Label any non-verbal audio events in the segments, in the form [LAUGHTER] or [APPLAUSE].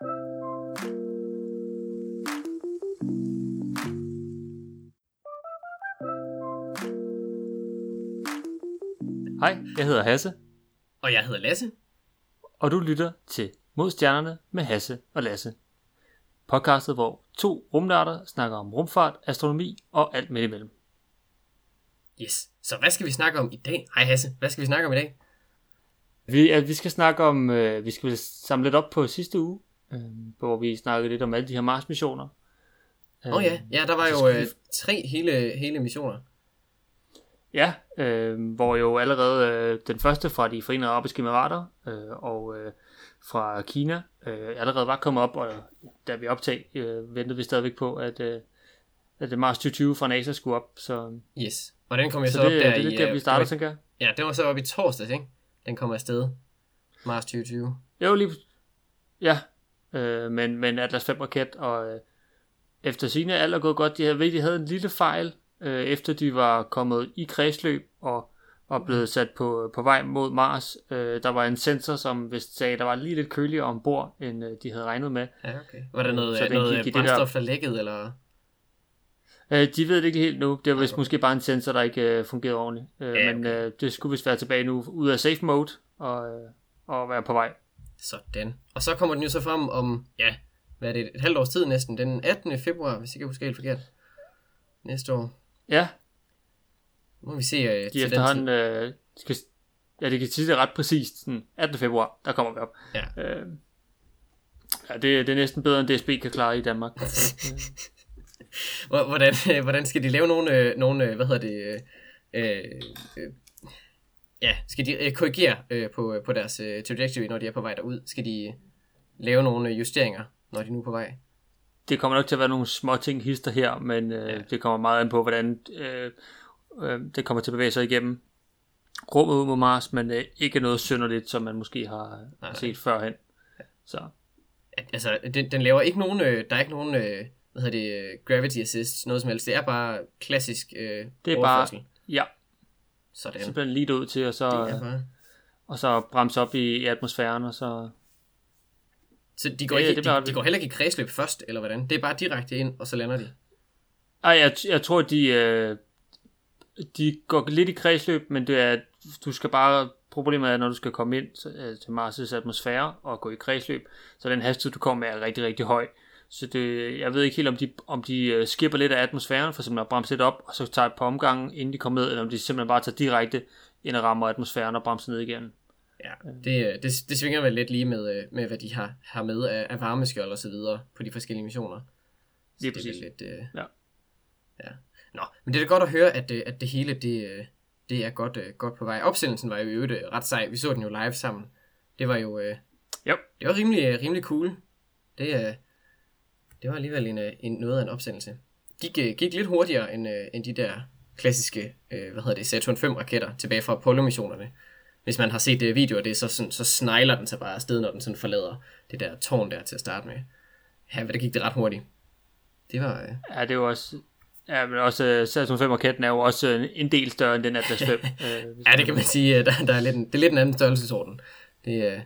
Hej, jeg hedder Hasse, Og jeg hedder Lasse. og du lytter til Mod Stjernerne med Hasse og Lasse. Podcastet, hvor to rumnørder snakker om rumfart, astronomi og alt midt imellem. Yes. Så hvad skal vi snakke om i dag? Hej Hasse, hvad skal vi snakke om i dag? Vi, at vi skal snakke om, øh, vi skal samle lidt op på sidste uge, øh, hvor vi snakkede lidt om alle de her Mars-missioner. Åh oh, ja, ja, der var så jo øh, tre hele, hele missioner. Ja, øh, hvor jo allerede øh, den første fra de forenede arabiske emirater øh, og øh, fra Kina øh, allerede var kommet op, og da vi optag, øh, ventede vi stadigvæk på, at, øh, at Mars 2020 fra NASA skulle op. Så, Yes. Og den kom jo så, så op det, der det er i... lidt der, øh, vi starter, det tænker jeg. Ja, den var så op i torsdags, ikke? Den kommer afsted. Mars 2020. Jo, lige... Ja, øh, men, men Atlas 5 raket, og øh, efter sine alt er gået godt. De havde, de havde en lille fejl, øh, efter de var kommet i kredsløb og var blevet sat på, på vej mod Mars. Øh, der var en sensor, som vist sagde, der var lige lidt køligere ombord, end øh, de havde regnet med. Ja, okay. Var der noget, Så øh, den noget gik øh, det der- brændstof, der lækkede, eller... Øh, de ved det ikke helt nu. Det var vist Okay. måske bare en sensor, der ikke øh, fungerede ordentligt. Øh, Ja, Men øh, det skulle vist være tilbage nu, ud af safe mode, og, øh, og være på vej. Sådan. Og så kommer den jo så frem om, ja, hvad er det, et halvt års tid næsten, den 18. februar, hvis jeg ikke husker helt forkert. Næste år. Ja, Nu må vi se øh, de til den efterhånden... tid. Øh, skal, ja, det kan sige det ret præcist. Sådan 18. februar, der kommer vi op. Ja. Øh, ja, det, det er næsten bedre, end DSB kan klare i Danmark. [LAUGHS] Hvor- Hvordan, øh, hvordan skal de lave nogle, øh, nogle hvad hedder det, øh, ja, skal de øh, korrigere øh, på, på deres øh, trajectory, når de er på vej derud? Skal de lave nogle øh, justeringer, når de nu er på vej? det kommer nok til at være nogle små ting hister her, men øh, Ja. ja. det kommer meget an på, hvordan øh, øh, det kommer til at bevæge sig igennem rummet ud mod Mars, men øh, ikke noget synderligt, som man måske har nej. set førhen. Så At, altså, den, den laver ikke nogen, øh, der er ikke nogen, øh, hvad hedder det, øh, gravity assist, noget som helst. Det er bare klassisk øh, Det er bare- ja, Sådan. simpelthen lige ud til, og så, Det er bare... og så bremse op i, i atmosfæren, og så... Så de går, Det- ikke, det bliver de, de går heller ikke i kredsløb først, eller hvordan? Det er bare direkte ind, og så lander de. Ej, jeg, jeg tror, de, øh, de går lidt i kredsløb, men det er, du skal bare, problemet er, når du skal komme ind til, øh, til Mars' atmosfære og gå i kredsløb, så den hastighed, du kommer med, er rigtig, rigtig høj. Så det, jeg ved ikke helt, om de, om de øh, skipper lidt af atmosfæren, for simpelthen at bremse lidt op, og så tager et par omgange, inden de kommer ned, eller om de simpelthen bare tager direkte ind og rammer atmosfæren og bremser ned igen. Ja, det, øh, det, det svinger vel lidt lige med, øh, med hvad de har, har med af, af varmeskjold og så videre på de forskellige missioner. Så Lige det er præcis. lidt, øh, Ja. ja. Nå, men det er da godt at høre, at, at det hele, det, det er godt, godt på vej. Opsendelsen var jo i øvrigt ret sej. Vi så den jo live sammen. Det var jo, øh, Jo. det var rimelig, rimelig cool. Det, øh, det var alligevel en, øh, en, noget af en opsendelse. Gik, øh, gik lidt hurtigere end, øh, end de der klassiske, øh, hvad hedder det, Saturn 5 raketter tilbage fra Apollo-missionerne. Hvis man har set det video, det er så, sådan, så snegler den sig bare afsted, når den sådan forlader det der tårn der til at starte med. Ja, der gik det ret hurtigt. Det var... Øh, Ja, det jo også... Ja, men også uh, Saturn 5 raketten er jo også en del større end den Atlas 5. [LAUGHS] øh, ja, det kan man sige, der, der er lidt en, det er lidt en anden størrelsesorden. Det, øh,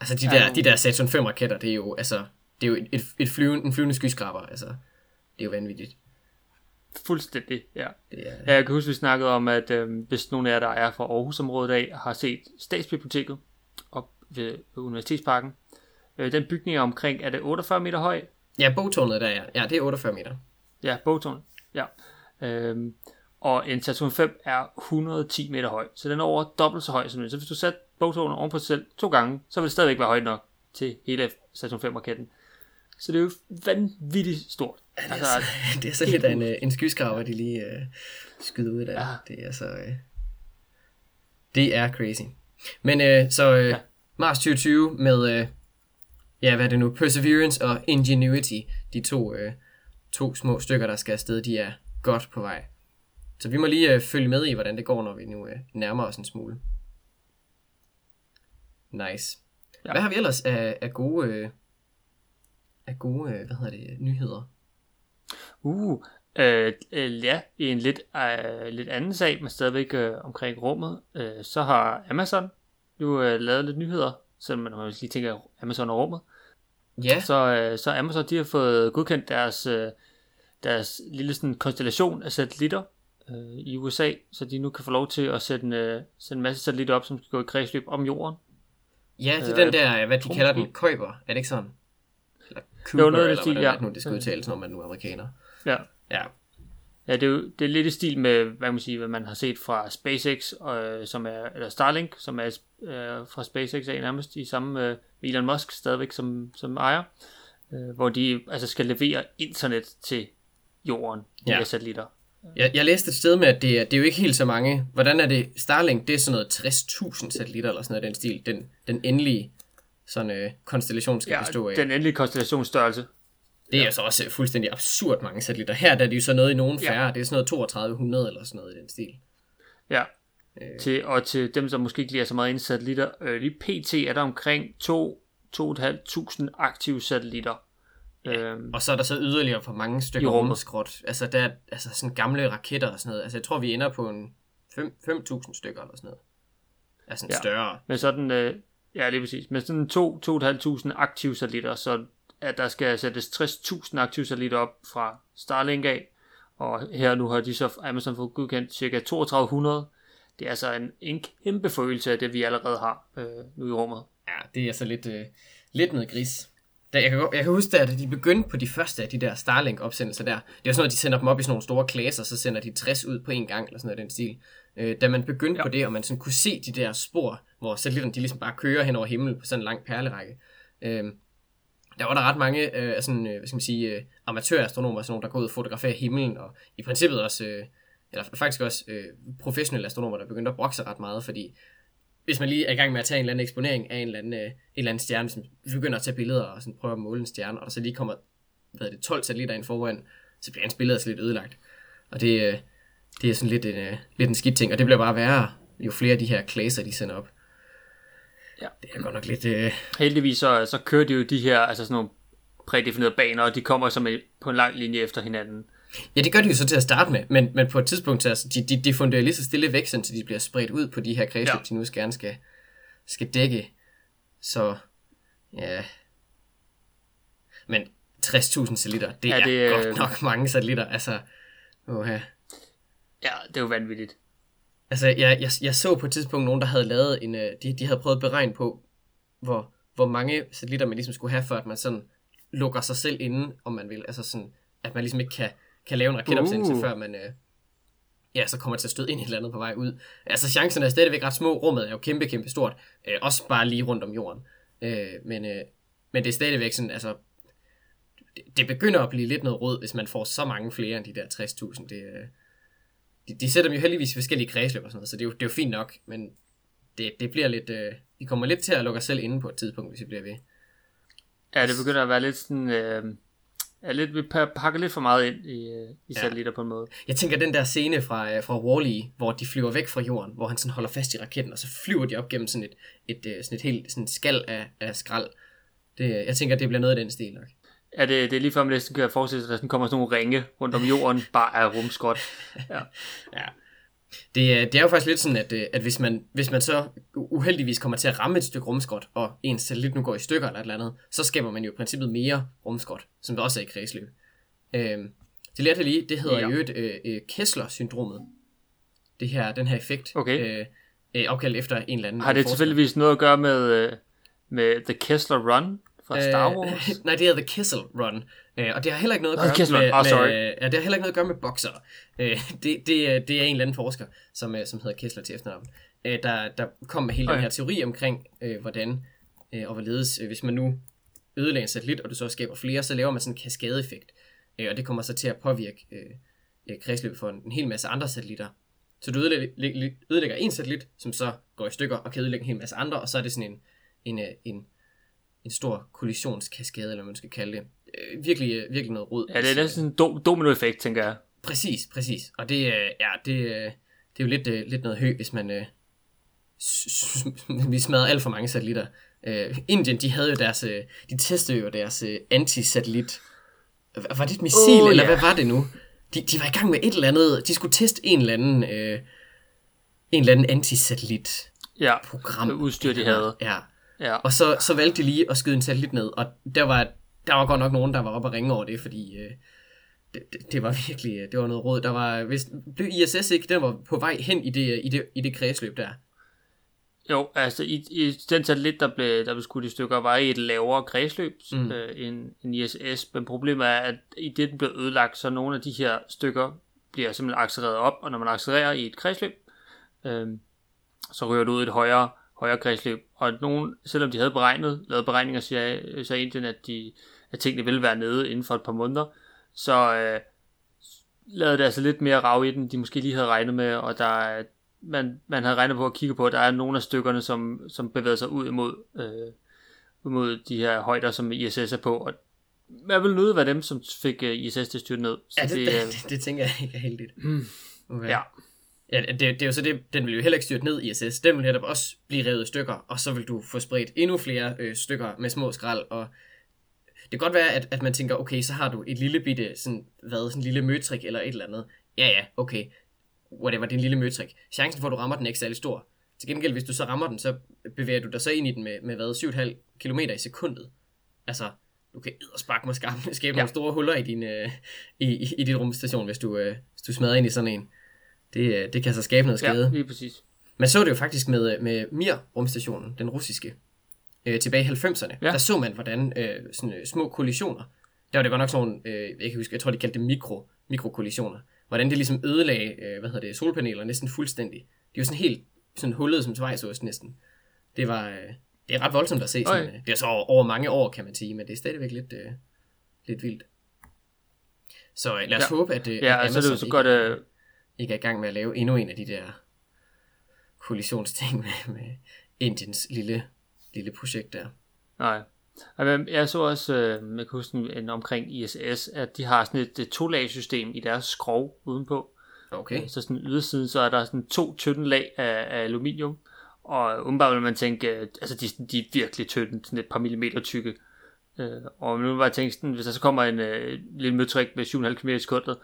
altså, de der, Ja. de der Saturn 5 raketter, det er jo, altså, det er jo et, et flyvende, en flyvende skyskraber, altså. Det er jo vanvittigt. Fuldstændig, ja. Det er, Ja, jeg kan huske, vi snakkede om, at øh, hvis nogen af jer, der er fra Aarhusområdet af, har set Statsbiblioteket op ved Universitetsparken. Øh, den bygning er omkring, er det 48 meter høj? ja, bogtårnet der er, ja, det er 48 meter. Ja, bogtårn. Ja. Øhm, og en Saturn 5 er 110 meter høj, så den er over dobbelt så høj som den. Så hvis du satte bogtårnet oven på sig selv to gange, så vil det stadigvæk være højt nok til hele Saturn 5 raketten. Så det er jo vanvittigt stort. Altså, [LAUGHS] det er så lidt af en, øh, en skyskraber, de lige øh, skyder ud der. Ja. Ja. Det er så... Øh, det er crazy. Men øh, så øh, ja. Ja. Mars 2020 med... Øh, ja, hvad er det nu? Perseverance og Ingenuity. De to, øh, to små stykker, der skal afsted, de er godt på vej. Så vi må lige øh, følge med i, hvordan det går, når vi nu øh, nærmer os en smule. Nice. Ja. Ja. Hvad har vi ellers af, af gode... Øh, af gode, øh, hvad hedder det, nyheder? Uh, øh, øh, ja, i en lidt, øh, lidt anden sag, men stadigvæk øh, omkring rummet, øh, så har Amazon jo øh, lavet lidt nyheder, selvom man måske lige tænker Amazon og rummet. Ja, så, øh, så Amazon de har fået godkendt deres, øh, deres lille sådan, konstellation af satellitter øh, i USA, så de nu kan få lov til at sætte en, øh, sætte en masse satellitter op, som skal gå i kredsløb om jorden. ja det er øh, den der, hvad de kalder den, køber, er det ikke sådan? Eller Jo, Cooper, noget af den eller stil, ja. nu, det skal udtales, når man nu er amerikaner. Ja. Ja, Ja, det er jo det er lidt i stil med, hvad man sige, hvad man har set fra SpaceX, øh, som er, eller Starlink, som er øh, fra SpaceX er nærmest i samme øh, Elon Musk stadigvæk som, som ejer, øh, hvor de altså skal levere internet til jorden, de Ja. satellitter. Jeg, jeg læste et sted med, at det, er- det er jo ikke helt så mange. Hvordan er det? Starlink, det er sådan noget 60.000 satellitter eller sådan noget den stil. Den, den endelige sådan, øh, konstellation skal Ja, bestå af. den endelige konstellationsstørrelse. Det er jo så også fuldstændig absurd mange satellitter. Her der er det jo så noget i nogen Ja. færre. Det er sådan noget 3200 eller sådan noget i den stil. Ja. Øh. Til, og til dem, som måske ikke lige er så meget ind i satellitter, øh, lige pt. er der omkring 2-2.500 aktive satellitter. Øhm, Og så er der så yderligere for mange stykker rumskrot. Altså der er altså sådan gamle raketter og sådan noget. Altså jeg tror vi ender på en 5 5.000 stykker eller sådan noget. Altså en Ja. ja. større. med sådan, øh, ja lige præcis, med sådan 2-2.500 aktive satellitter, så at der skal sættes 60.000 aktive satellitter op fra Starlink af, og her nu har de så Amazon fået godkendt cirka 3200. Det er altså en, en kæmpe forøgelse af det, vi allerede har øh, nu i rummet. Ja, det er altså lidt, øh, lidt noget gris. Da, jeg, kan, jeg kan huske, at de begyndte på de første af de der Starlink-opsendelser der, det er sådan noget, de sender dem op i sådan nogle store klasser, så sender de 60 ud på en gang, eller sådan noget i den stil. Øh, da man begyndte Ja. på det, og man sådan kunne se de der spor, hvor satellitterne de ligesom bare kører hen over himlen på sådan en lang perlerække, øh, der var der ret mange øh, sådan, øh, hvad skal man sige, øh, amatørastronomer, sådan nogle, der går ud og fotograferer himlen, og i princippet også, øh, eller faktisk også øh, professionelle astronomer, der begyndte at brokke sig ret meget, fordi hvis man lige er i gang med at tage en eller anden eksponering af en eller anden, øh, en eller anden stjerne, som begynder at tage billeder og sådan prøver at måle en stjerne, og der så lige kommer hvad er det, 12 satellitter ind foran, så bliver hans billede altså lidt ødelagt. Og det, øh, det er sådan lidt en, øh, lidt en skidt ting, og det bliver bare værre, jo flere af de her klasser, de sender op. Ja. Det er godt nok lidt... Øh, Heldigvis så, så kører de jo de her, altså sådan nogle prædefinerede baner, og de kommer som en, på en lang linje efter hinanden. Ja, det gør de jo så til at starte med, men, men på et tidspunkt, så, altså, de, de, de funderer lige så stille væk, så de bliver spredt ud på de her kredsløb, Ja. ja. de nu gerne skal, skal dække. Så, ja... Men 60.000 satellitter, det Ja, er, det, øh, godt nok mange satellitter. Altså, oha. Ja, det er jo vanvittigt. altså jeg, jeg, jeg så på et tidspunkt nogen, der havde lavet en... øh, De, de havde prøvet at beregne på, hvor, hvor mange satellitter man ligesom skulle have, for at man sådan lukker sig selv inde, om man vil. Altså sådan, at man ligesom ikke kan, kan lave en raketopsendelse, Uh. før man... Øh, ja, så kommer til at støde ind i et eller andet på vej ud. Altså, chancerne er stadigvæk ret små. Rummet er jo kæmpe, kæmpe stort. Øh, også bare lige rundt om jorden. Øh, men, øh, men det er stadigvæk sådan, altså... Det, det begynder at blive lidt noget råd, hvis man får så mange flere end de der 60.000. Det, øh, de, de sætter dem jo heldigvis i forskellige kredsløb og sådan noget, så det er jo, det er jo fint nok, men det, det bliver lidt... Øh, vi kommer lidt til at lukke os selv inde på et tidspunkt, hvis vi bliver ved. Ja, det begynder at være lidt sådan... Øh, er lidt, vi pa- pakker lidt for meget ind i, øh, i Ja. satellitter på en måde. Jeg tænker den der scene fra, øh, fra Wall-E, hvor de flyver væk fra jorden, hvor han sådan holder fast i raketten, og så flyver de op gennem sådan et, et, øh, sådan et helt sådan et skal af, af skrald. Det, jeg tænker, det bliver noget af den stil nok. Er det, det er lige før, man næsten kan forestille sig, at der sådan kommer sådan nogle ringe rundt om jorden, [LAUGHS] bare af rumskrot. Ja. Ja. Det, er- det er jo faktisk lidt sådan, at, øh, at hvis, man, hvis man så uheldigvis kommer til at ramme et stykke rumskrot, og ens satellit nu går i stykker eller et eller andet, så skaber man jo i princippet mere rumskrot, som der også er i kredsløb. Øhm, det lærte jeg lige, det hedder Ja. jo et øh, øh, Kessler-syndromet. Det her, den her effekt, Okay. øh, øh, opkaldt efter en eller anden Har det tilfældigvis noget at gøre med, øh, med The Kessler Run fra Star Wars? Øh, [LAUGHS] nej, det er The Kessel Run. Øh, og det har heller ikke noget at gøre Kessel Run. med, sorry. med, ja, det har heller ikke noget at gøre med boksere. Øh, det, det, er- det er en eller anden forsker, som, øh, som hedder Kessler til efternavn, øh, der, der kom med hele Okay. den her teori omkring, øh, hvordan øh, og hvorledes, øh, hvis man nu ødelægger en satellit, og du så skaber flere, så laver man sådan en kaskadeeffekt. Øh, og det kommer så til at påvirke øh, øh, kredsløbet for en, en hel masse andre satellitter. Så du ødelægger, ødelægger en satellit, som så går i stykker og kan ødelægge en hel masse andre, og så er det sådan en, en, øh, en, en stor kollisionskaskade, eller hvad man skal kalde det. Øh, virkelig, øh, virkelig noget rod. Ja, det er næsten en do- dominoeffekt, tænker jeg. Præcis, præcis. Og det, øh, ja, det, øh, det er jo lidt, øh, lidt noget hø, hvis man... Øh, [LAUGHS] vi smadrer alt for mange satellitter. Øh, Indien, de havde jo deres... Øh, de testede jo deres øh, anti-satellit. Var det et missil, oh, eller ja. hvad var det nu? De, de var i gang med et eller andet... De skulle teste en eller anden... Øh, en eller anden anti-satellit Ja, program. udstyr, de havde. Ja. Ja. Og så, så valgte de lige at skyde en satellit ned, og der var, der var godt nok nogen, der var oppe og ringe over det, fordi øh, det, det, det, var virkelig, øh, det var noget råd. Der var, hvis, blev ISS ikke, den var på vej hen i det, i det, i det kredsløb der. Jo, altså i, i den satellit, der blev, der blev skudt i stykker, var i et lavere kredsløb mm. øh, end, end ISS, men problemet er, at i det, den blev ødelagt, så nogle af de her stykker bliver simpelthen accelereret op, og når man accelererer i et kredsløb, øh, så ryger du ud i et højere, højere kredsløb. Og nogen, selvom de havde beregnet, lavet beregninger, siger, så Indien, at, de, at tingene ville være nede inden for et par måneder, så øh, lavede det altså lidt mere rav i den, de måske lige havde regnet med, og der er, man, man havde regnet på at kigge på, at der er nogle af stykkerne, som, som bevæger sig ud imod, øh, imod de her højder, som ISS er på, og jeg vil nødt være dem, som fik uh, ISS til styrt ned. Så ja, det, det, [LAUGHS] det, det, tænker jeg ikke er heldigt. Okay. Ja. Ja, det, det er jo så det, den vil jo heller ikke styrt ned ISS. Den vil netop også blive revet i stykker, og så vil du få spredt endnu flere øh, stykker med små skrald, og det kan godt være, at, at man tænker, okay, så har du et lille bitte, sådan, hvad, sådan en lille møtrik eller et eller andet. Ja, ja, okay. Whatever, det er en lille møtrik. Chancen for, at du rammer den er ikke særlig stor. Til gengæld, hvis du så rammer den, så bevæger du dig så ind i den med, med hvad, 7,5 km i sekundet. Altså, du kan edderspark med skabe ja. nogle store huller i din, øh, i, i, i din rumstation, hvis du, øh, hvis du smadrer ind i sådan en. Det, øh, det kan så skabe noget skade. Ja, lige præcis. Man så det jo faktisk med, med Mir rumstationen, den russiske, øh, tilbage i 90'erne. Ja. Der så man, hvordan øh, sådan, øh, små kollisioner, der var det godt nok sådan øh, jeg kan huske, jeg tror, de kaldte det mikro, mikrokollisioner, hvordan det ligesom ødelagde, øh, hvad hedder det, solpaneler næsten fuldstændig. De var sådan helt sådan hullet som svejsås næsten. Det var, øh, det er ret voldsomt at se. Sådan, øh, det er så over, over mange år, kan man sige, men det er stadigvæk lidt, øh, lidt vildt. Så øh, lad os ja. håbe, at, øh, ja, at Amazon altså, det så godt, øh... ikke er i gang med at lave endnu en af de der kollisionsting med, med Indiens lille, lille projekt der. Nej. Jeg så også, øh, jeg kan huske en omkring ISS, at de har sådan et, et to-lag-system i deres skrov udenpå. Okay. Så sådan ydersiden, så er der sådan to tynde lag af, af aluminium, og umiddelbart vil man tænke, altså de, de er virkelig tynde, sådan et par millimeter tykke. Øh, og nu var jeg tænkt, sådan, hvis der så kommer en øh, lille møtrik med 7,5 km i sekundet,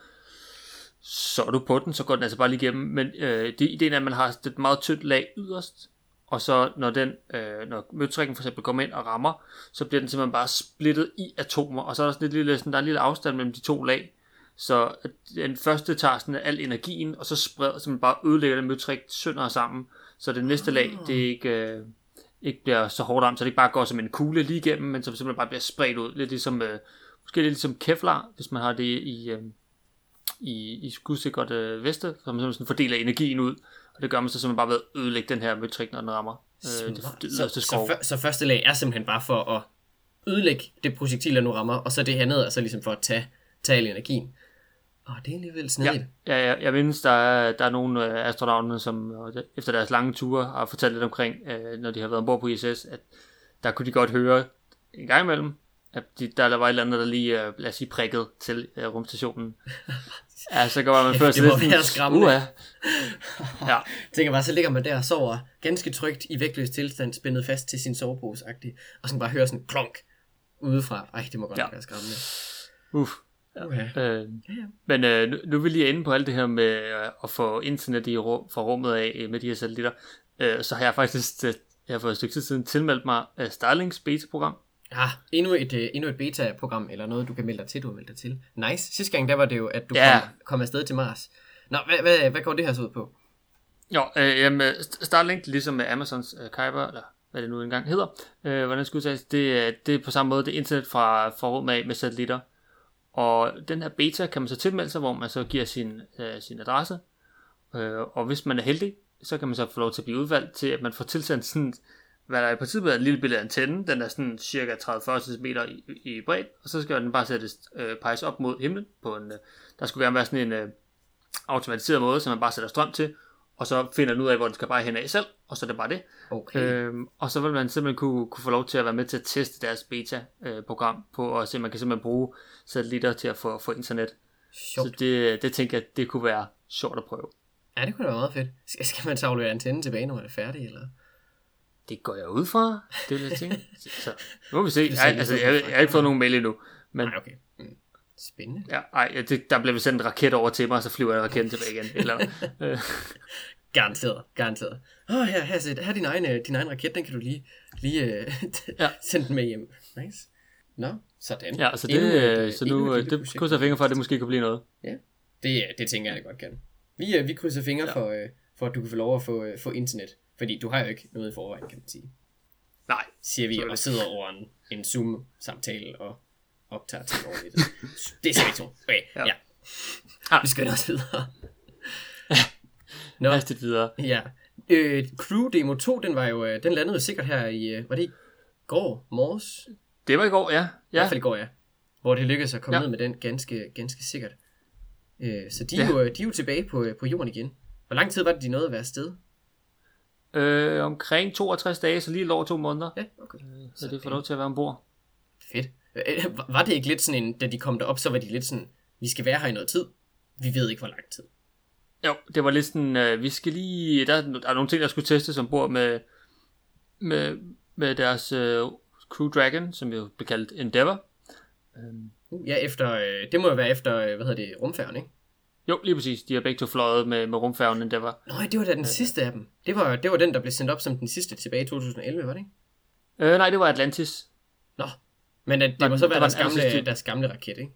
så er du på den, så går den altså bare lige igennem. Men øh, det, ideen er, at man har et meget tyndt lag yderst, og så når den, øh, når møtrikken for eksempel kommer ind og rammer, så bliver den simpelthen bare splittet i atomer, og så er der sådan et lille, sådan, der er en lille afstand mellem de to lag, så den første tager sådan al energien, og så spreder, så man bare ødelægger den møtrik sønder sammen, så det næste lag, det ikke, øh, ikke bliver så hårdt ramt, så det ikke bare går som en kugle lige igennem, men så simpelthen bare bliver spredt ud. Lidt ligesom, øh, måske lidt ligesom Kevlar, hvis man har det i, øh, i, i skudsikkert øh, veste, så man sådan fordeler energien ud, og det gør man så simpelthen bare ved at ødelægge den her møtrik, når den rammer øh, det, det så, så, så, så, første lag er simpelthen bare for at ødelægge det projektil, der nu rammer, og så det andet er så ligesom for at tage, tage energien. Åh, oh, det er alligevel snedigt. Ja, ja, ja, jeg mindes, der er, der er nogle øh, astronauter, som øh, efter deres lange ture har fortalt lidt omkring, øh, når de har været ombord på ISS, at der kunne de godt høre en gang imellem, at de, der var et eller andet, der lige, uh, lad os sige, prikket til uh, rumstationen. [LAUGHS] ja, så går man først lidt... Det må være skræmmende. Uh, ja. ja. [LAUGHS] tænker bare, så ligger man der og sover ganske trygt i vægtløs tilstand, spændet fast til sin sovepose -agtig, og så bare høre sådan klonk udefra. Ej, det må godt ja. være skræmmende. Uff. Ja. Okay. Øh, ja, ja. Men øh, nu, nu er vi lige inde på alt det her med øh, at få internet i rum, fra rummet af øh, med de her satellitter. Øh, så har jeg faktisk øh, jeg har for et stykke tid siden tilmeldt mig uh, Starlinks beta-program. Ja, endnu et, uh, endnu et beta-program, eller noget, du kan melde dig til, du har meldt dig til. Nice. Sidste gang, der var det jo, at du ja. kom, kom afsted til Mars. Nå, hvad, hvad, hvad går det her så ud på? Jo, øh, jamen, Starlink, ligesom med Amazons øh, Kuiper, eller hvad det nu engang hedder, øh, hvordan skal udtales, det, det er på samme måde, det er internet fra, fra rummet af med satellitter. Og den her beta kan man så tilmelde sig, hvor man så giver sin, øh, sin adresse. Øh, og hvis man er heldig, så kan man så få lov til at blive udvalgt til, at man får tilsendt sådan, hvad der i princippet er en lille billede af antenne. Den er sådan cirka 30-40 cm i, i bredt, og så skal den bare sættes, øh, peges op mod himlen. På en, øh, der skulle gerne være sådan en øh, automatiseret måde, så man bare sætter strøm til, og så finder den ud af, hvor den skal bare hen af selv, og så er det bare det. Okay. Øhm, og så vil man simpelthen kunne, kunne få lov til at være med til at teste deres beta-program på, og se, man kan simpelthen bruge satellitter til at få, få internet. Sjovt. Så det, det tænker jeg, det kunne være sjovt at prøve. Ja, det kunne være meget fedt. Skal, skal man så aflevere antennen tilbage, når man er færdig, eller? Det går jeg ud fra, det vil jeg tænke. [LAUGHS] Så, nu må vi se. Jeg, altså, jeg, jeg, har ikke fået nogen mail endnu. Men, Nej, okay. Mm. Spændende. Ja, ej, det, der bliver sendt en raket over til mig, og så flyver jeg raketten tilbage igen. Eller, [LAUGHS] øh. Garanteret, garanteret. Åh, oh, her, her, her, her er din egen, øh, din egen raket, den kan du lige, lige uh, Ja. [LAUGHS] sende den med hjem. Nice. Nå, sådan. Ja, så, det, Endnu et, øh, øh, så nu øh, det projekt. krydser jeg fingre for, at det måske kunne blive noget. Det, det tænker jeg, det godt kan. Vi, øh, vi krydser fingre Ja. ja. for, øh, for, at du kan få lov at få, øh, få internet. Fordi du har jo ikke noget i forvejen, kan man sige. Nej. Siger vi, og sidder over en, en Zoom-samtale og optager ting over det. Det er vi to. Okay, Ja. ja. Ah. Vi skynder [LAUGHS] os videre. Nå, Hastigt videre. ja. Øh, Crew Demo 2, den, var jo, øh, den landede jo sikkert her i, øh, var det i går, morges? Det var i går, ja. I Ja, hvert fald i går, ja. Hvor det lykkedes at komme Ja. ned med den ganske, ganske sikkert. Øh, så de, Ja. er jo, de er jo tilbage på, øh, på jorden igen. Hvor lang tid var det, de nåede at være afsted? Øh, omkring 62 dage, så lige lidt over to måneder. Ja, okay. Så det får lov til at være ombord. Fedt. Øh, var- Var det ikke lidt sådan en, da de kom derop, så var de lidt sådan, vi skal være her i noget tid. Vi ved ikke, hvor lang tid. Jo, det var lidt sådan, øh, vi skal lige, der, der er nogle ting, der skulle testes ombord med, med, med deres øh, Crew Dragon, som jo blev kaldt Endeavour. Uh, ja, efter, øh, det må jo være efter, øh, hvad hedder det, rumfærgen, ikke? Jo, lige præcis. De har begge to fløjet med, med rumfærgen Endeavour. Nej, det var da den sidste af dem. Det var, det var den, der blev sendt op som den sidste tilbage i 2011, var det ikke? Øh, nej, det var Atlantis. Nå, men øh, det Var må så der være var deres gamle, allersidste. deres gamle raket, ikke?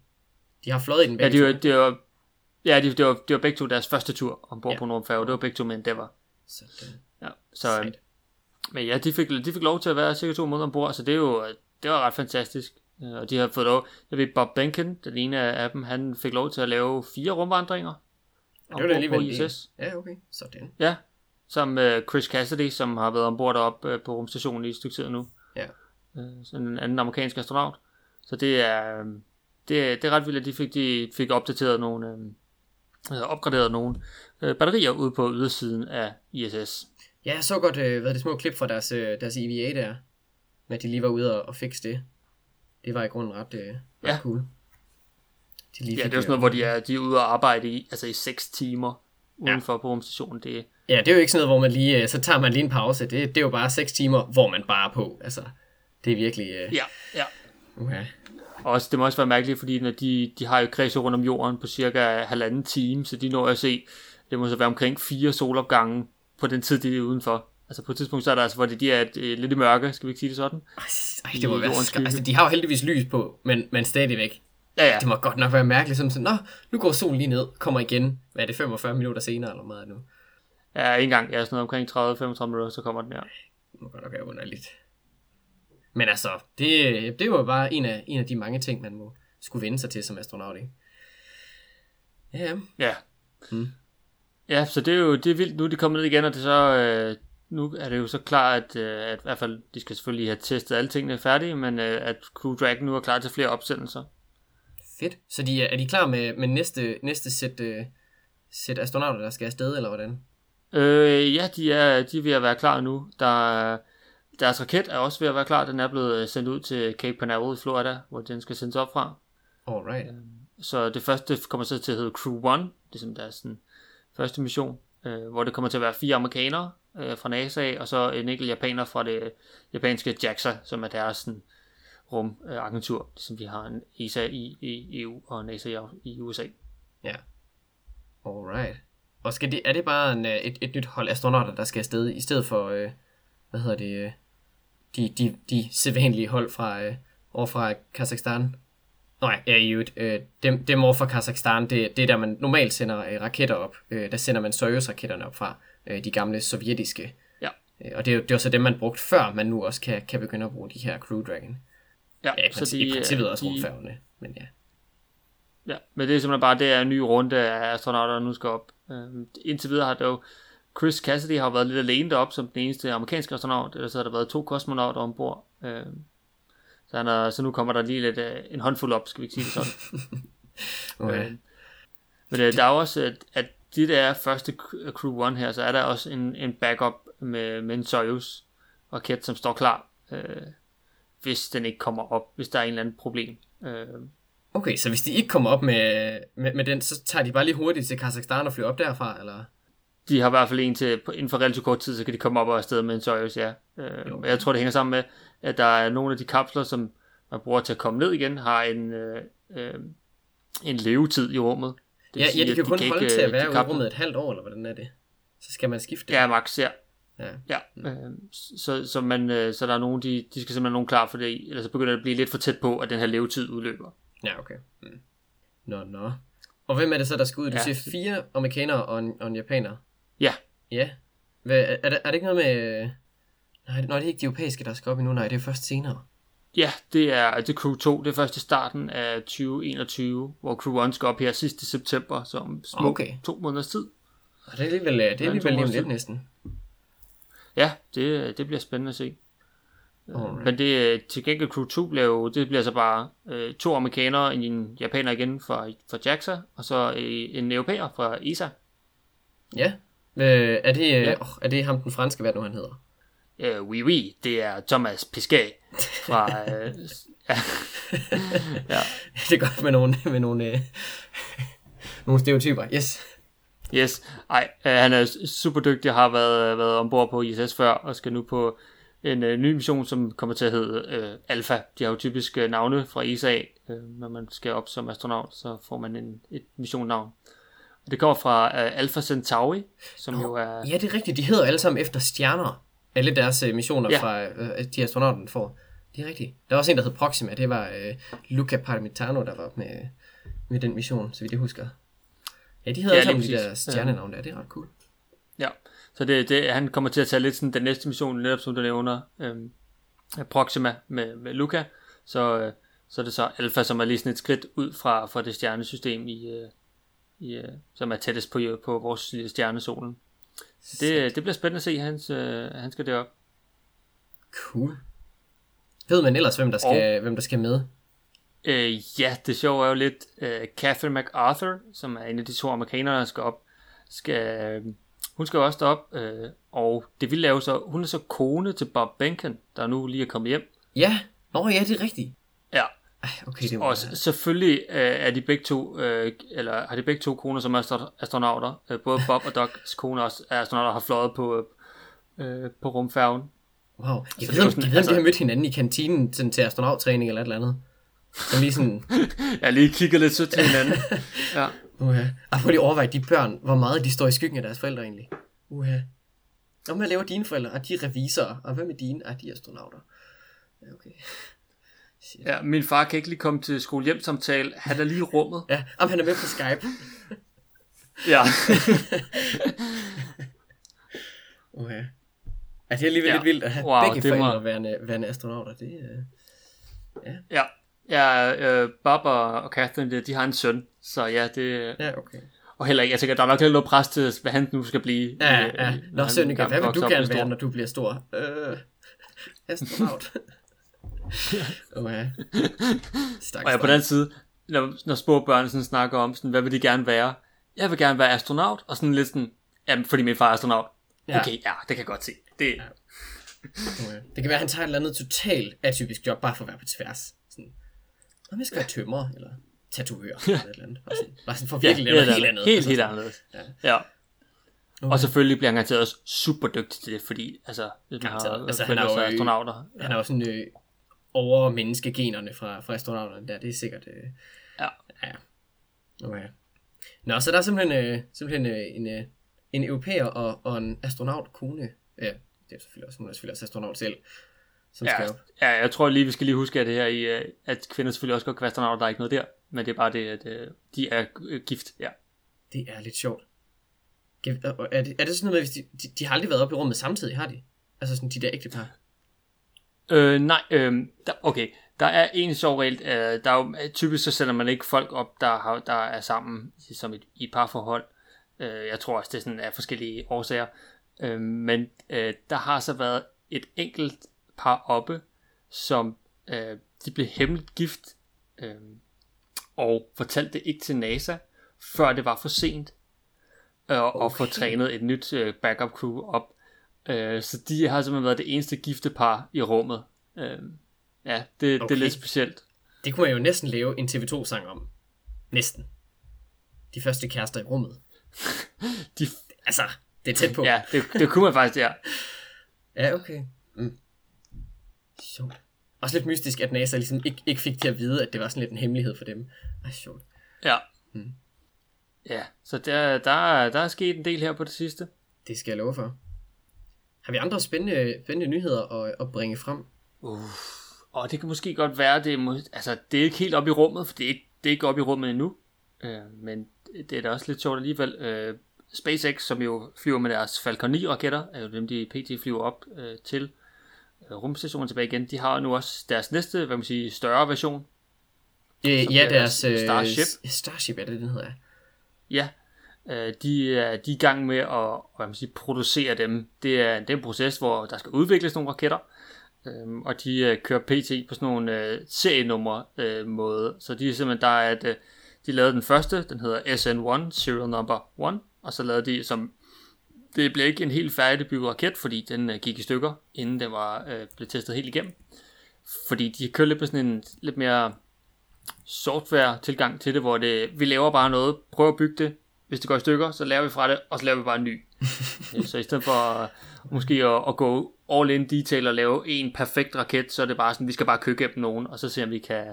De har fløjet i den Ja, begge det var, to. det var, ja, det, det, var, det var begge to deres første tur ombord ja. Ja. på en rumfærge. Det var begge to med Endeavour. Sådan. Ja, så, øhm, Sejt. men ja, de fik, de fik lov til at være cirka to måneder ombord, så det er jo det var ret fantastisk. Øh, Og de har fået lov, jeg ved, Bob Benken, den ene af dem, han fik lov til at lave fire rumvandringer. Ja, det var da alligevel på ISS. Ja, okay. Sådan. Ja, som øh, Chris Cassidy, som har været ombord deroppe øh, på rumstationen i et stykke tid nu. Ja. Øh, sådan en anden amerikansk astronaut. Så det er, øh, det, er- det er ret vildt, at de fik, de fik opdateret nogle, øh, øh, opgraderet nogle øh, batterier ude på ydersiden af ISS. Ja, jeg så godt, øh, hvad det små klip fra deres, øh, deres EVA der, med at de lige var ude og, og fikse det. Det var i grunden ret, øh, ret Ja. cool. De lige Ja, det er jo sådan noget, hvor de er, de er ude og arbejde i, altså i 6 timer udenfor ja. på rumstationen. Det, Ja, det er jo ikke sådan noget, hvor man lige, øh, så tager man lige en pause. Det, det er jo bare 6 timer, hvor man bare er på. Altså, det er virkelig, øh, ja, ja. uh Og også, det må også være mærkeligt, fordi når de, de har jo kredset rundt om jorden på cirka halvanden time, så de når at se, det må så være omkring fire solopgange på den tid, de er udenfor. Altså på et tidspunkt, så er der altså, hvor det, de er et, øh, lidt i mørke, skal vi ikke sige det sådan? Ej, det må I være skygge. Altså, de har jo heldigvis lys på, men, men stadigvæk. Ja, ja. Det må godt nok være mærkeligt, sådan sådan, nå, nu går solen lige ned, kommer igen, hvad er det, 45 minutter senere, eller meget nu? Ja, en gang, ja, sådan noget omkring 30-35 minutter, så kommer den her. Det må godt nok være underligt. Men altså, det, det var bare en af, en af de mange ting, man må skulle vende sig til som astronaut, ikke? Ja, Ja. Mm. Ja, så det er jo det er vildt. Nu de kommet ned igen, og det er så, øh, nu er det jo så klart, at, øh, at i hvert fald, de skal selvfølgelig have testet alle tingene færdige, men øh, at Crew Dragon nu er klar til flere opsendelser. fedt. Så de, er er de klar med, med næste, næste sæt, øh, sæt astronauter, der skal afsted, eller hvordan? Øh, ja, de er, de er ved at være klar nu. Der, er- deres raket er også ved at være klar. Den er blevet øh, sendt ud til Cape Canaveral i Florida, hvor den skal sendes op fra. Alright. Så det første kommer så til at hedde Crew 1, det er som deres sådan, første mission, øh, hvor det kommer til at være fire amerikanere øh, fra NASA, og så en enkelt japaner fra det japanske JAXA, som er deres sådan, rumagentur, som vi har en ESA i, i EU og NASA i, i USA. Alright. Og skal det, er det bare en, øh, et, et nyt hold astronauter, der skal afsted, i stedet for, øh, hvad hedder det, øh, de, de, de sædvanlige hold fra, øh, over fra Kazakhstan? Nej, ja, i øvrigt, øh, dem, dem over fra Kazakhstan, det, det er der, man normalt sender øh, raketter op. Øh, der sender man Soyuz-raketterne op fra, øh, de gamle sovjetiske. Ja. Øh, og det er, jo- det var så dem, man brugte før, man nu også kan, kan begynde at bruge de her Crew Dragon. Ja, Ja, i, princi- i øh, princippet også de- rumfærgerne, men ja. Ja, men det er simpelthen bare, det er en ny runde af astronauter, der nu skal op. Øhm, indtil videre har det jo, Chris Cassidy har været lidt alene deroppe som den eneste amerikanske astronaut, ellers har der været to kosmonauter ombord. Øhm, så, han er, så nu kommer der lige lidt øh, en håndfuld op, skal vi ikke sige det sådan. [LAUGHS] Okay. Øhm, men øh, der er også, at, at de der første cr- Crew 1 her, så er der også en, en backup med, med en Soyuz raket, som står klar, øh, hvis den ikke kommer op, hvis der er en eller anden problem. Øh, Okay, så hvis de ikke kommer op med, med, med den, så tager de bare lige hurtigt til Kazakhstan og flyver op derfra, eller? De har i hvert fald en til, inden for relativt kort tid, så kan de komme op og afsted med en Soyuz, ja. Øh, Jo. jeg tror, det hænger sammen med, at der er nogle af de kapsler, som man bruger til at komme ned igen, har en, øh, øh, en levetid i rummet. Det Ja, sige, ja, de kan kun holde ikke, til øh, at være de ude i rummet et halvt år, eller hvordan er det? så skal man skifte. Ja, max, ja. ja. Ja, øh, så, så, man, øh, så der er nogen, de, de skal simpelthen nogen klar for det, ellers så begynder det at blive lidt for tæt på, at den her levetid udløber. Ja, okay. Mm. Nå, nå. Og hvem er det så, der skal ud? Du Ja. siger fire amerikanere og en, og en japaner. Ja, Ja. Hvad, er, er, det, er det ikke noget med... Nej, det, nej, det er ikke de europæiske, der skal op endnu. Nej, det er først senere. ja det er det er Crew 2, det er først i starten af 2021, hvor Crew 1 skal op her sidste september, så om små Okay. to måneders tid. Og det er alligevel, øh, det er alligevel lige lidt næsten. Ja, det, det bliver spændende at se. Alright. Men det, til gengæld Crew 2 bliver jo, det bliver så bare øh, to amerikanere, en japaner igen fra, fra JAXA, og så øh, en europæer fra ESA. Ja. Øh, er, det, øh, Ja. oh, er det ham den franske, hvad nu han hedder? Øh, oui, oui, det er Thomas Pisquet fra... [LAUGHS] Øh, ja. ja. det er godt med nogle, med nogle, øh, nogle stereotyper. Yes. Yes. Ej, øh, han er super dygtig har været, været ombord på ISS før, og skal nu på en øh, ny mission, som kommer til at hedde øh, Alpha. De har jo typisk øh, navne fra ESA, øh, når man skal op som astronaut, så får man en, et missionnavn. Og det kommer fra øh, Alpha Centauri, som jo er... Ja, det er rigtigt. De hedder alle sammen efter stjerner. Alle deres øh, missioner, Ja. fra øh, de astronauten får. Det er rigtigt. Der var også en, der hed Proxima. Det var øh, Luca Parmitano, der var med, med den mission, så vidt jeg husker. Ja, de hedder Ja, alle de der præcis. stjernenavne der. Det er ret cool. Ja, så det, det, han kommer til at tage lidt sådan den næste mission, netop som du nævner, øhm, Proxima med, med Luca, så, øh, så er det så Alpha, som er lige sådan et skridt ud fra, fra det stjernesystem, i, øh, i, øh, som er tættest på, på vores lille stjernesolen. Det, det bliver spændende at se, hans, øh, han skal derop. Cool. Ved man ellers, hvem der skal, hvem der skal med? Øh, ja, det sjove er jo lidt, øh, Catherine MacArthur, som er en af de to amerikanere, der skal op, skal, øh, hun skal også derop, øh, og det vil lave så, hun er så kone til Bob Behnken, der nu lige er kommet hjem. Ja. Nå ja, det er rigtigt. Ja, okay, det var... og selvfølgelig øh, er de begge to, øh, eller har de begge to koner som astro- astronauter. Øh, både Bob og Docs [LAUGHS] kone er astronauter, har fløjet på, øh, på rumfærgen. Wow. Jeg Så ved, sådan, jeg altså- de har mødt hinanden i kantinen sådan, til astronauttræning eller et eller andet. Så lige sådan, [LAUGHS] Jeg lige kigget lidt sødt til hinanden. [LAUGHS] ja. uha. Og prøv lige overveje, de børn, hvor meget de står i skyggen af deres forældre egentlig. Uha. Og hvad laver dine forældre? Og de er revisorer. Og hvad med dine? Ah, de er astronauter. Okay. Shit. ja, min far kan ikke lige komme til skolehjemsamtale. Han er lige i rummet. Ja, om han er med på Skype. [LAUGHS] Ja. [LAUGHS] Uha. Ja, det er alligevel Ja. lidt vildt at have Wow, begge det må- forældre værende, værende astronauter. Det er... ja. Ja, øh, Bob og, og Catherine, de, har en søn. Så ja, det... Ja, okay. Og heller ikke, jeg tænker, der er nok lidt noget pres til, hvad han nu skal blive. Ja, øh, ja. når Nå, Sønneke, hvad vil du gerne være, når du bliver stor? Øh, astronaut. [LAUGHS] [LAUGHS] Uha. Stakkes Og ja, på den side, når, når små børn sådan snakker om, sådan, hvad vil de gerne være? Jeg vil gerne være astronaut, og sådan lidt sådan, jamen, fordi min far er astronaut. Ja. Okay, ja, det kan jeg godt se. Det, Okay. Det kan være, at han tager et eller andet totalt atypisk job, bare for at være på tværs. Sådan, Om jeg skal være tømrer, eller tatovør, eller et eller andet. Bare sådan, bare sådan for ja, virkelig det noget er helt andet. Helt, helt anderledes. Ja. Ja. Okay. Og selvfølgelig bliver han garanteret også super dygtig til det, fordi altså, hvis man Garanteret. har Altså, han er jo- astronauter. Han har jo sådan øh, over menneskegenerne fra, fra astronauterne der. Det er sikkert... Øh, Ja. ja. Okay. Nå, så der er simpelthen, øh, simpelthen øh, en, øh, en europæer og, og en astronaut kone. Ja, det er selvfølgelig også, hun er selvfølgelig også astronaut selv, som skal Ja, op. ja, jeg tror lige, vi skal lige huske, at det her i, øh, at kvinder selvfølgelig også godt kan være astronauter, der er ikke noget der, men det er bare det, at øh, de er øh, gift, ja. Det er lidt sjovt. Er det, er det sådan noget, med, hvis de, de, de har aldrig været oppe i rummet samtidig, har de? Altså sådan de der ægte par. Øh, nej, øh, der, okay. Der er en sjov regel. Øh, der er jo, typisk så sender man ikke folk op, der, har, der er sammen som et, i parforhold. Øh, jeg tror også, det er sådan af forskellige årsager. Øh, men øh, der har så været et enkelt par oppe, som øh, de blev hemmeligt gift, øh, og fortalte det ikke til NASA, før det var for sent, øh, og Okay. få trænet et nyt øh, backup crew op. Øh, så de har simpelthen været det eneste gifte par i rummet. Øh, ja, det, okay. det er lidt specielt. Det kunne man jo næsten lave en TV2-sang om. Næsten. De første kærester i rummet. [LAUGHS] De, Altså, det er tæt på. ja, det, det kunne man faktisk, ja. [LAUGHS] ja okay. Mm. Sjovt. Også lidt mystisk, at NASA ligesom ikke, ikke fik til at vide, at det var sådan lidt en hemmelighed for dem. Ej, sjovt. Ja. Mm. Ja, så der, der, er- der er sket en del her på det sidste. Det skal jeg love for. Har vi andre spændende, spændende nyheder at, at bringe frem? Uh, og det kan måske godt være, det er, altså, det er ikke helt op i rummet, for det er ikke, det er ikke op i rummet endnu. Øh, men det er da også lidt sjovt alligevel. Øh, SpaceX, som jo flyver med deres Falcon 9 raketter, er jo dem, de pt. flyver op øh, til øh, rumstationen tilbage igen. De har nu også deres næste, hvad man siger, større version. Øh, ja, er deres øh, Starship. Starship er det, den hedder. Ja, øh, de, er, de er i gang med at hvad man siger, producere dem. Det er, det er en proces, hvor der skal udvikles nogle raketter, øh, og de øh, kører PT på sådan nogle øh, serienummer øh, måde. Så de er simpelthen, der er, at øh, de lavede den første, den hedder SN1, Serial Number 1, og så lavede de som, det blev ikke en helt færdigbygget raket, fordi den øh, gik i stykker, inden den var øh, blev testet helt igennem. Fordi de kører lidt på sådan en lidt mere software tilgang til det, hvor det, vi laver bare noget, prøver at bygge det, hvis det går i stykker, så laver vi fra det, og så laver vi bare en ny. Øh, [LAUGHS] så i stedet for øh, måske at, at gå all in detail og lave en perfekt raket, så er det bare sådan, vi skal bare købe gennem nogen, og så se om vi kan,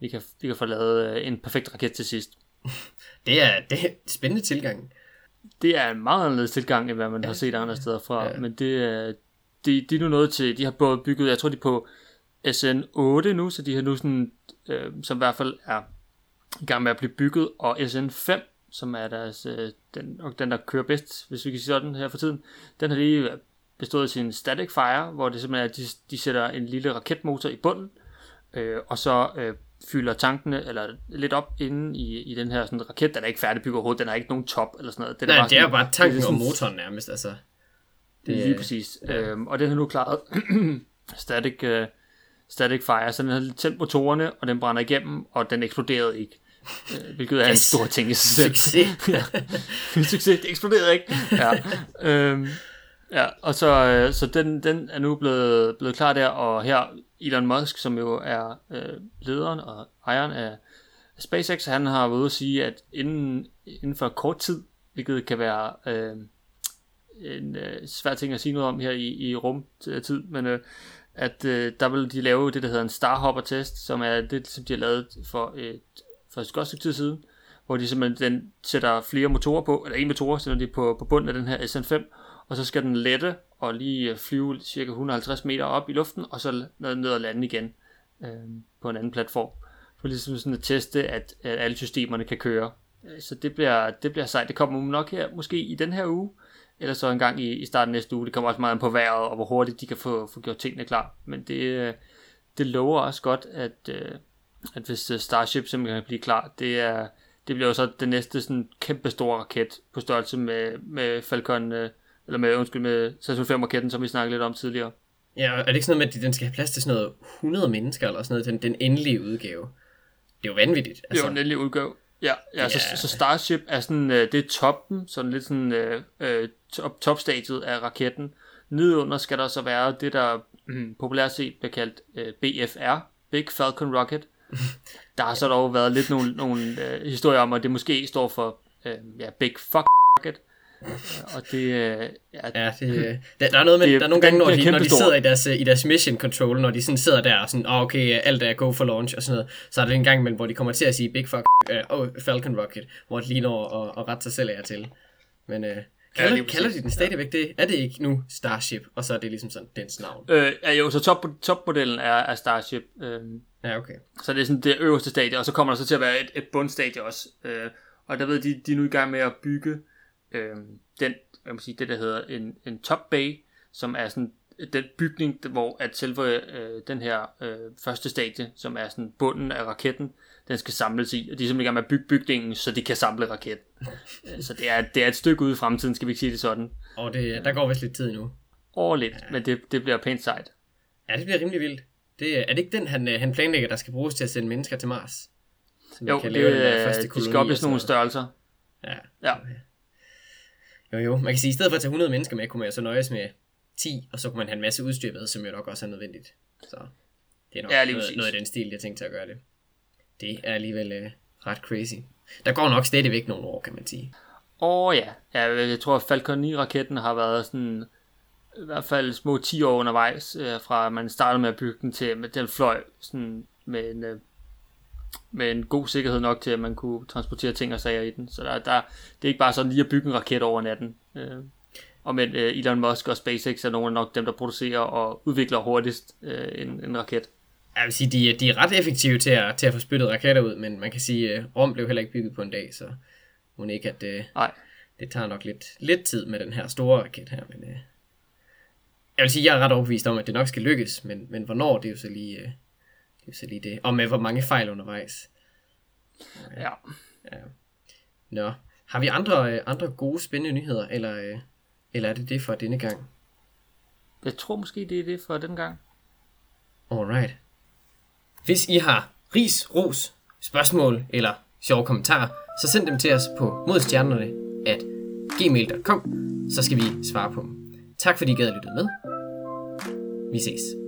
vi kan, vi kan få lavet øh, en perfekt raket til sidst. [LAUGHS] Det er, det er en spændende tilgang. Det er en meget anderledes tilgang, end hvad man har set andre steder fra, Ja. men det er, de, de er nu nået til, de har både bygget, jeg tror de er på SN8 nu, så de har nu sådan, øh, som i hvert fald er i gang med at blive bygget, og SN5, som er deres, øh, den, og den der kører bedst, hvis vi kan sige sådan her for tiden, den har lige bestået sin static fire, hvor det simpelthen er, at de, de sætter en lille raketmotor i bunden, øh, og så øh, fylder tankene eller lidt op inde i, i den her sådan, raket, den er ikke færdigbygget overhovedet, den har ikke nogen top eller sådan noget. Den Nej, bare det er sådan- bare tanken det er og sådan- motoren nærmest, altså. det er lige præcis. Ja. Øhm, og den har nu klaret [CLEARS THROAT] static, uh, static fire, så den har tændt motorerne, og den brænder igennem, og den eksploderede ikke. Øh, hvilket er en stor ting i sig selv. Succes. [LAUGHS] ja. [LAUGHS] Succes, det eksploderede ikke. Ja. Øhm, ja, og så, øh, så den, den er nu blevet, blevet klar der, og her Elon Musk, som jo er øh, lederen og ejeren af SpaceX, han har været ude at sige, at inden, inden for kort tid, hvilket kan være øh, en øh, svær ting at sige noget om her i, i rumtid, men øh, at øh, der vil de lave det, der hedder en Starhopper-test, som er det, som de har lavet for et, for et godt stykke tid siden, hvor de simpelthen den sætter flere motorer på, eller en motor sætter de på, på bunden af den her SN5, og så skal den lette og lige øh, flyve cirka 150 meter op i luften, og så ned, ned og lande igen øh, på en anden platform. For ligesom sådan at teste, at, at alle systemerne kan køre. Øh, så det bliver, det bliver sejt. Det kommer nok her, måske i den her uge, eller så en gang i, i starten næste uge. Det kommer også meget an på vejret, og hvor hurtigt de kan få, få gjort tingene klar. Men det, øh, det lover også godt, at, øh, at hvis øh, Starship simpelthen kan blive klar, det er det bliver jo så den næste sådan kæmpe store raket på størrelse med, med Falcon, øh, eller med, undskyld, med Saturn 5 raketten, som vi snakkede lidt om tidligere. Ja, er det ikke sådan noget med, at den skal have plads til sådan noget 100 mennesker, eller sådan noget, den, den endelige udgave? Det er jo vanvittigt. Altså, det er jo en endelig udgave. Ja, ja, så, Ja. så Starship er sådan, øh, det er toppen, sådan lidt sådan øh, top, topstadiet af raketten. Nedenunder skal der så være det, der [CLEARS THROAT] populært set bliver kaldt øh, BFR, Big Falcon Rocket. Der har så dog været lidt nogle, nogle øh, historier om, at det måske står for øh, ja, Big Fuck Rocket. Øh, Og det, øh, ja, Ja, det, der, der er noget med, Det er- der er nogle gange, når de, når de sidder i deres, øh, i deres mission control, når de sådan sidder der og sådan, oh, okay, alt er go for launch og sådan noget, så er det en gang imellem, hvor de kommer til at sige big fuck, uh, oh, Falcon Rocket, hvor de lige når at, at rette sig selv af til. Men uh, kalder, ja, kalder de den stadigvæk det? Er det ikke nu Starship, og så er det ligesom sådan dens navn? øh, ja, jo, så top, topmodellen er, er Starship. Øh, Ja, okay. Så det er sådan det øverste stadie, og så kommer der så til at være et, et bundstadie også. Øh, og der ved de, de er nu i gang med at bygge øh, den, jeg må sige, det der hedder en, en top bay, som er sådan den bygning, hvor at selve øh, den her øh, første stadie, som er sådan bunden af raketten, den skal samles i, og de er simpelthen i gang med at bygge bygningen, så de kan samle raketten. Øh, så det er, det er et stykke ude i fremtiden, skal vi ikke sige det sådan. Og det, der går vist lidt tid nu. Over lidt, men det, det bliver pænt sejt. Ja, det bliver rimelig vildt. Det, er det ikke den, han, øh, han planlægger, der skal bruges til at sende mennesker til Mars? Så Jo, det, den der øh, første de skal op i sådan nogle størrelser. Ja. Ja. Jo, jo. Man kan sige, at i stedet for at tage 100 mennesker med, kunne man jo så nøjes med 10, og så kunne man have en masse udstyr med, som jo nok også er nødvendigt. Så det er nok Ja, noget, præcis. noget af den stil, jeg tænkte til at gøre det. Det er alligevel øh, ret crazy. Der går nok stadigvæk nogle år, kan man sige. Åh oh, ja. ja, jeg tror at Falcon 9-raketten har været sådan i hvert fald små 10 år undervejs, øh, fra man startede med at bygge den til, med den fløj sådan med en, øh, med en god sikkerhed nok til, at man kunne transportere ting og sager i den. Så der, der, det er ikke bare sådan lige at bygge en raket over natten. Øh, Og men øh, Elon Musk og SpaceX er nogle af nok dem, der producerer og udvikler hurtigst øh, en, en raket. Jeg vil sige, de, er- de er ret effektive til at, til at få spyttet raketter ud, men man kan sige, at Rom blev heller ikke bygget på en dag, så må ikke, at øh, Nej, det tager nok lidt, lidt tid med den her store raket her. Men, øh, jeg vil sige, jeg er ret overbevist om, at det nok skal lykkes, men, men hvornår, det er jo så lige, øh, det, er jo så lige det. Og med hvor mange fejl undervejs. ja. Nå, har vi andre, øh, andre gode, spændende nyheder, eller, øh, eller er det det for denne gang? Jeg tror måske, det er det for den gang. Alright. Hvis I har ris, ros, spørgsmål eller sjove kommentarer, så send dem til os på modstjernerne at gmail.com, så skal vi svare på dem. Tak fordi I gad at lytte med. Vi ses.